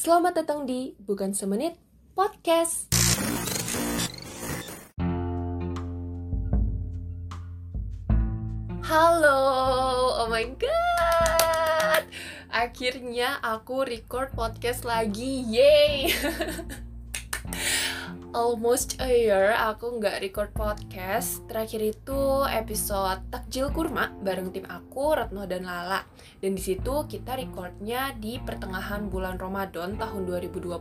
Selamat datang di Bukan Semenit Podcast. Halo, oh my god. Akhirnya aku record podcast lagi, yay. Almost a year aku nggak record podcast. Terakhir itu episode Takjil Kurma bareng tim aku, Retno dan Lala. Dan di situ kita recordnya di pertengahan bulan Ramadan tahun 2021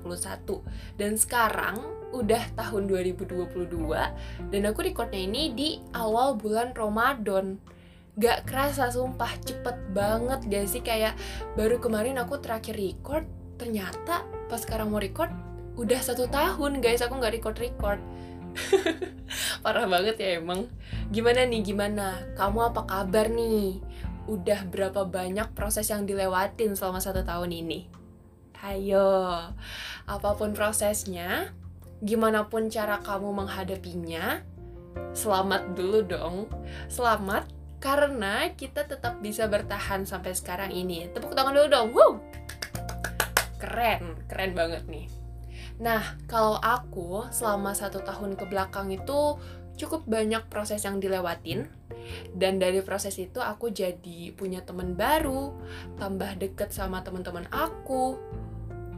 Dan sekarang udah tahun 2022 Dan aku recordnya ini di awal bulan Ramadan. Gak kerasa sumpah cepet banget gak sih? Kayak baru kemarin aku terakhir record Ternyata pas sekarang mau record udah satu tahun guys aku nggak record record. Parah banget ya emang. Gimana nih gimana? Kamu apa kabar nih? Udah berapa banyak proses yang dilewatin selama satu tahun ini? Ayo apa pun prosesnya gimana pun cara kamu menghadapinya selamat dulu dong. Selamat karena kita tetap bisa bertahan sampai sekarang ini. Tepuk tangan dulu dong. Wow. Keren keren banget nih Nah, kalau aku selama satu tahun ke belakang itu cukup banyak proses yang dilewatin. Dan dari proses itu aku jadi punya teman baru, tambah deket sama teman-teman aku,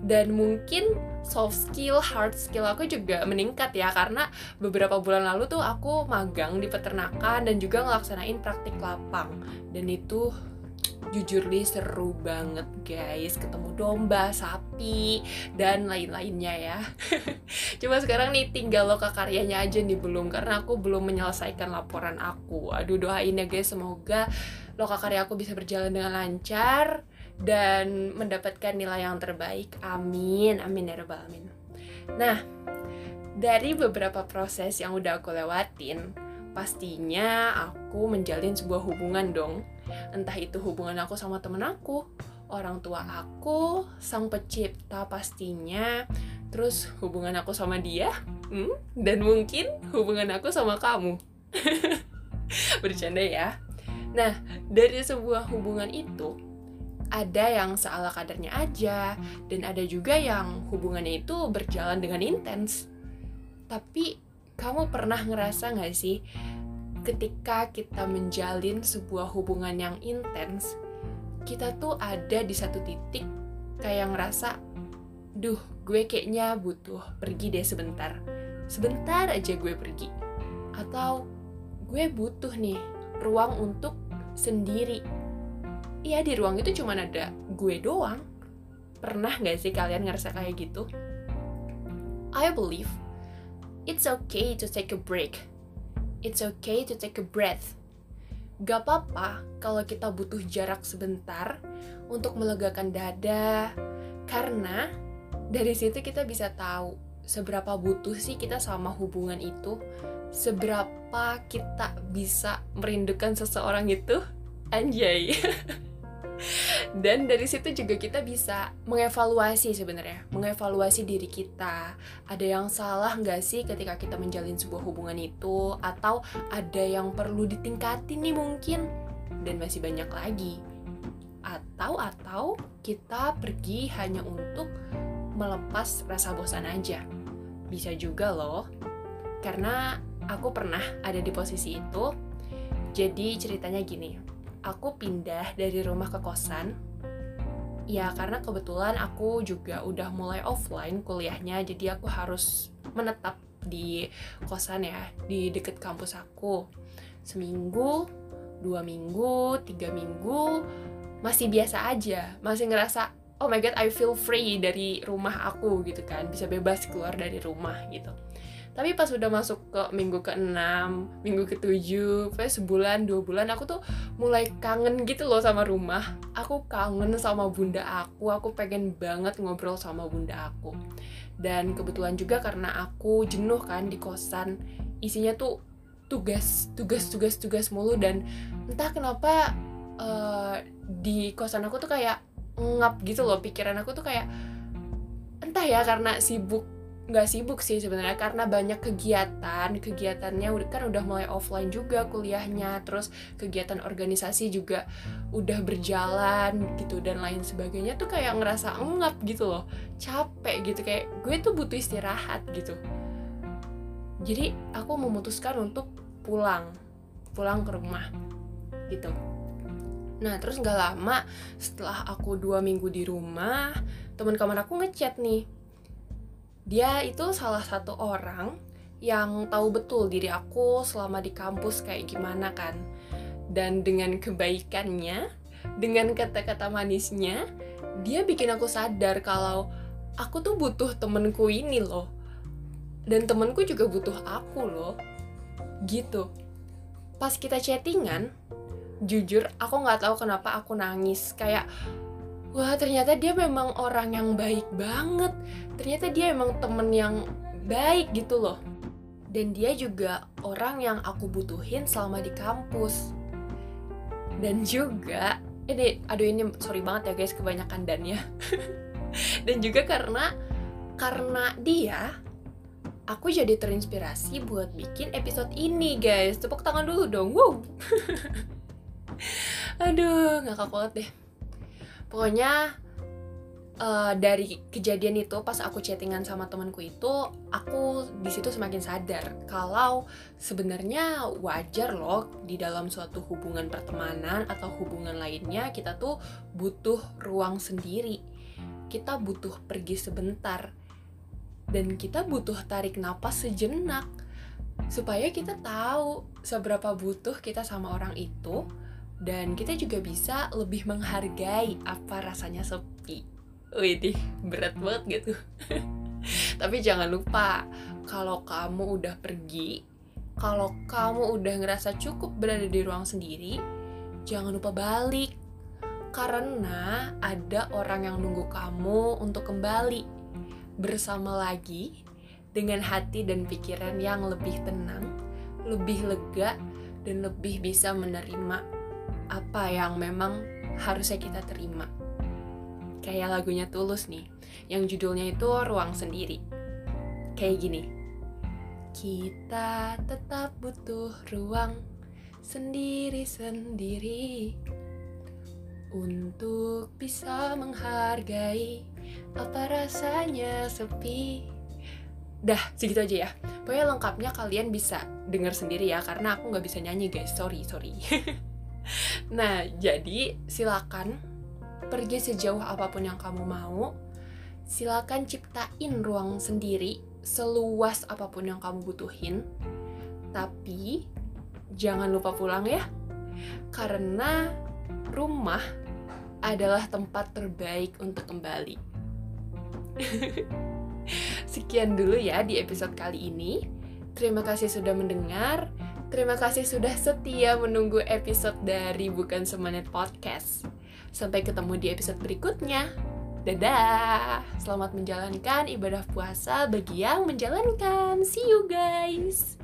dan mungkin soft skill, hard skill aku juga meningkat ya karena beberapa bulan lalu tuh aku magang di peternakan dan juga ngelaksanain praktik lapang. Dan itu jujur nih seru banget guys. Ketemu domba, sapi, dan lain-lainnya ya. Cuma sekarang nih tinggal loka karyanya aja nih belum. Karena aku belum menyelesaikan laporan aku. Aduh doain ya guys. Semoga loka karya aku bisa berjalan dengan lancar dan mendapatkan nilai yang terbaik. Amin. Amin ya rabbal alamin. Nah dari beberapa proses yang udah aku lewatin pastinya aku menjalin sebuah hubungan dong Entah itu hubungan aku sama temen aku, orang tua aku, sang pencipta pastinya, terus hubungan aku sama dia, hmm? dan mungkin hubungan aku sama kamu. Bercanda ya. Nah, dari sebuah hubungan itu, ada yang seala kadarnya aja, dan ada juga yang hubungannya itu berjalan dengan intens. Tapi, kamu pernah ngerasa gak sih ketika kita menjalin sebuah hubungan yang intens, kita tuh ada di satu titik kayak ngerasa, duh, gue kayaknya butuh pergi deh sebentar. Sebentar aja gue pergi. Atau gue butuh nih ruang untuk sendiri. Iya, di ruang itu cuma ada gue doang. Pernah gak sih kalian ngerasa kayak gitu? I believe it's okay to take a break it's okay to take a breath. Gak apa-apa kalau kita butuh jarak sebentar untuk melegakan dada, karena dari situ kita bisa tahu seberapa butuh sih kita sama hubungan itu, seberapa kita bisa merindukan seseorang itu. Anjay. dan dari situ juga kita bisa mengevaluasi sebenarnya. Mengevaluasi diri kita. Ada yang salah nggak sih ketika kita menjalin sebuah hubungan itu? Atau ada yang perlu ditingkatin nih mungkin? Dan masih banyak lagi. Atau atau kita pergi hanya untuk melepas rasa bosan aja. Bisa juga loh. Karena aku pernah ada di posisi itu. Jadi ceritanya gini aku pindah dari rumah ke kosan. Ya karena kebetulan aku juga udah mulai offline kuliahnya jadi aku harus menetap di kosan ya di deket kampus aku. Seminggu dua minggu tiga minggu masih biasa aja. Masih ngerasa oh my god I feel free dari rumah aku gitu kan. Bisa bebas keluar dari rumah gitu tapi pas udah masuk ke minggu ke-6, minggu ke-7, kayak sebulan, dua bulan aku tuh mulai kangen gitu loh sama rumah. Aku kangen sama bunda aku, aku pengen banget ngobrol sama bunda aku. Dan kebetulan juga karena aku jenuh kan di kosan, isinya tuh tugas, tugas, tugas, tugas mulu dan entah kenapa uh, di kosan aku tuh kayak ngap gitu loh pikiran aku tuh kayak entah ya karena sibuk nggak sibuk sih sebenarnya karena banyak kegiatan kegiatannya kan udah mulai offline juga kuliahnya terus kegiatan organisasi juga udah berjalan gitu dan lain sebagainya tuh kayak ngerasa engap gitu loh capek gitu kayak gue tuh butuh istirahat gitu. Jadi aku memutuskan untuk pulang pulang ke rumah gitu. Nah terus nggak lama setelah aku dua minggu di rumah teman kamar aku ngechat nih dia itu salah satu orang yang tahu betul diri aku selama di kampus kayak gimana kan. Dan dengan kebaikannya dengan kata-kata manisnya dia bikin aku sadar kalau aku tuh butuh temenku ini loh. Dan temenku juga butuh aku loh. Gitu. Pas kita chattingan jujur aku nggak tahu kenapa aku nangis. Kayak wah ternyata dia memang orang yang baik banget. Ternyata dia emang temen yang baik gitu loh. Dan dia juga orang yang aku butuhin selama di kampus. Dan juga ini aduh ini sorry banget ya guys kebanyakan dan ya. Dan juga karena karena dia aku jadi terinspirasi buat bikin episode ini guys. Tepuk tangan dulu dong wow. Aduh nggak banget deh pokoknya uh, dari kejadian itu pas aku chattingan sama temanku itu aku di situ semakin sadar kalau sebenarnya wajar loh di dalam suatu hubungan pertemanan atau hubungan lainnya kita tuh butuh ruang sendiri. Kita butuh pergi sebentar. Dan kita butuh tarik napas sejenak. Supaya kita tahu seberapa butuh kita sama orang itu dan kita juga bisa lebih menghargai apa rasanya sepi. Wih, berat banget gitu. Tapi jangan lupa, kalau kamu udah pergi, kalau kamu udah ngerasa cukup berada di ruang sendiri, jangan lupa balik. Karena ada orang yang nunggu kamu untuk kembali bersama lagi dengan hati dan pikiran yang lebih tenang, lebih lega, dan lebih bisa menerima apa yang memang harusnya kita terima. Kayak lagunya Tulus nih, yang judulnya itu Ruang Sendiri. Kayak gini. Kita tetap butuh ruang sendiri-sendiri untuk bisa menghargai apa rasanya sepi. Dah, segitu aja ya. Pokoknya lengkapnya kalian bisa dengar sendiri ya, karena aku nggak bisa nyanyi guys. Sorry, sorry. Nah, jadi silakan pergi sejauh apa pun yang kamu mau. Silakan ciptain ruang sendiri seluas apa pun yang kamu butuhin. Tapi jangan lupa pulang ya. Karena rumah adalah tempat terbaik untuk kembali. Sekian dulu ya di episode kali ini. Terima kasih sudah mendengar. Terima kasih sudah setia menunggu episode dari Bukan Semenit Podcast. Sampai ketemu di episode berikutnya. Dadah! Selamat menjalankan ibadah puasa bagi yang menjalankan. See you guys!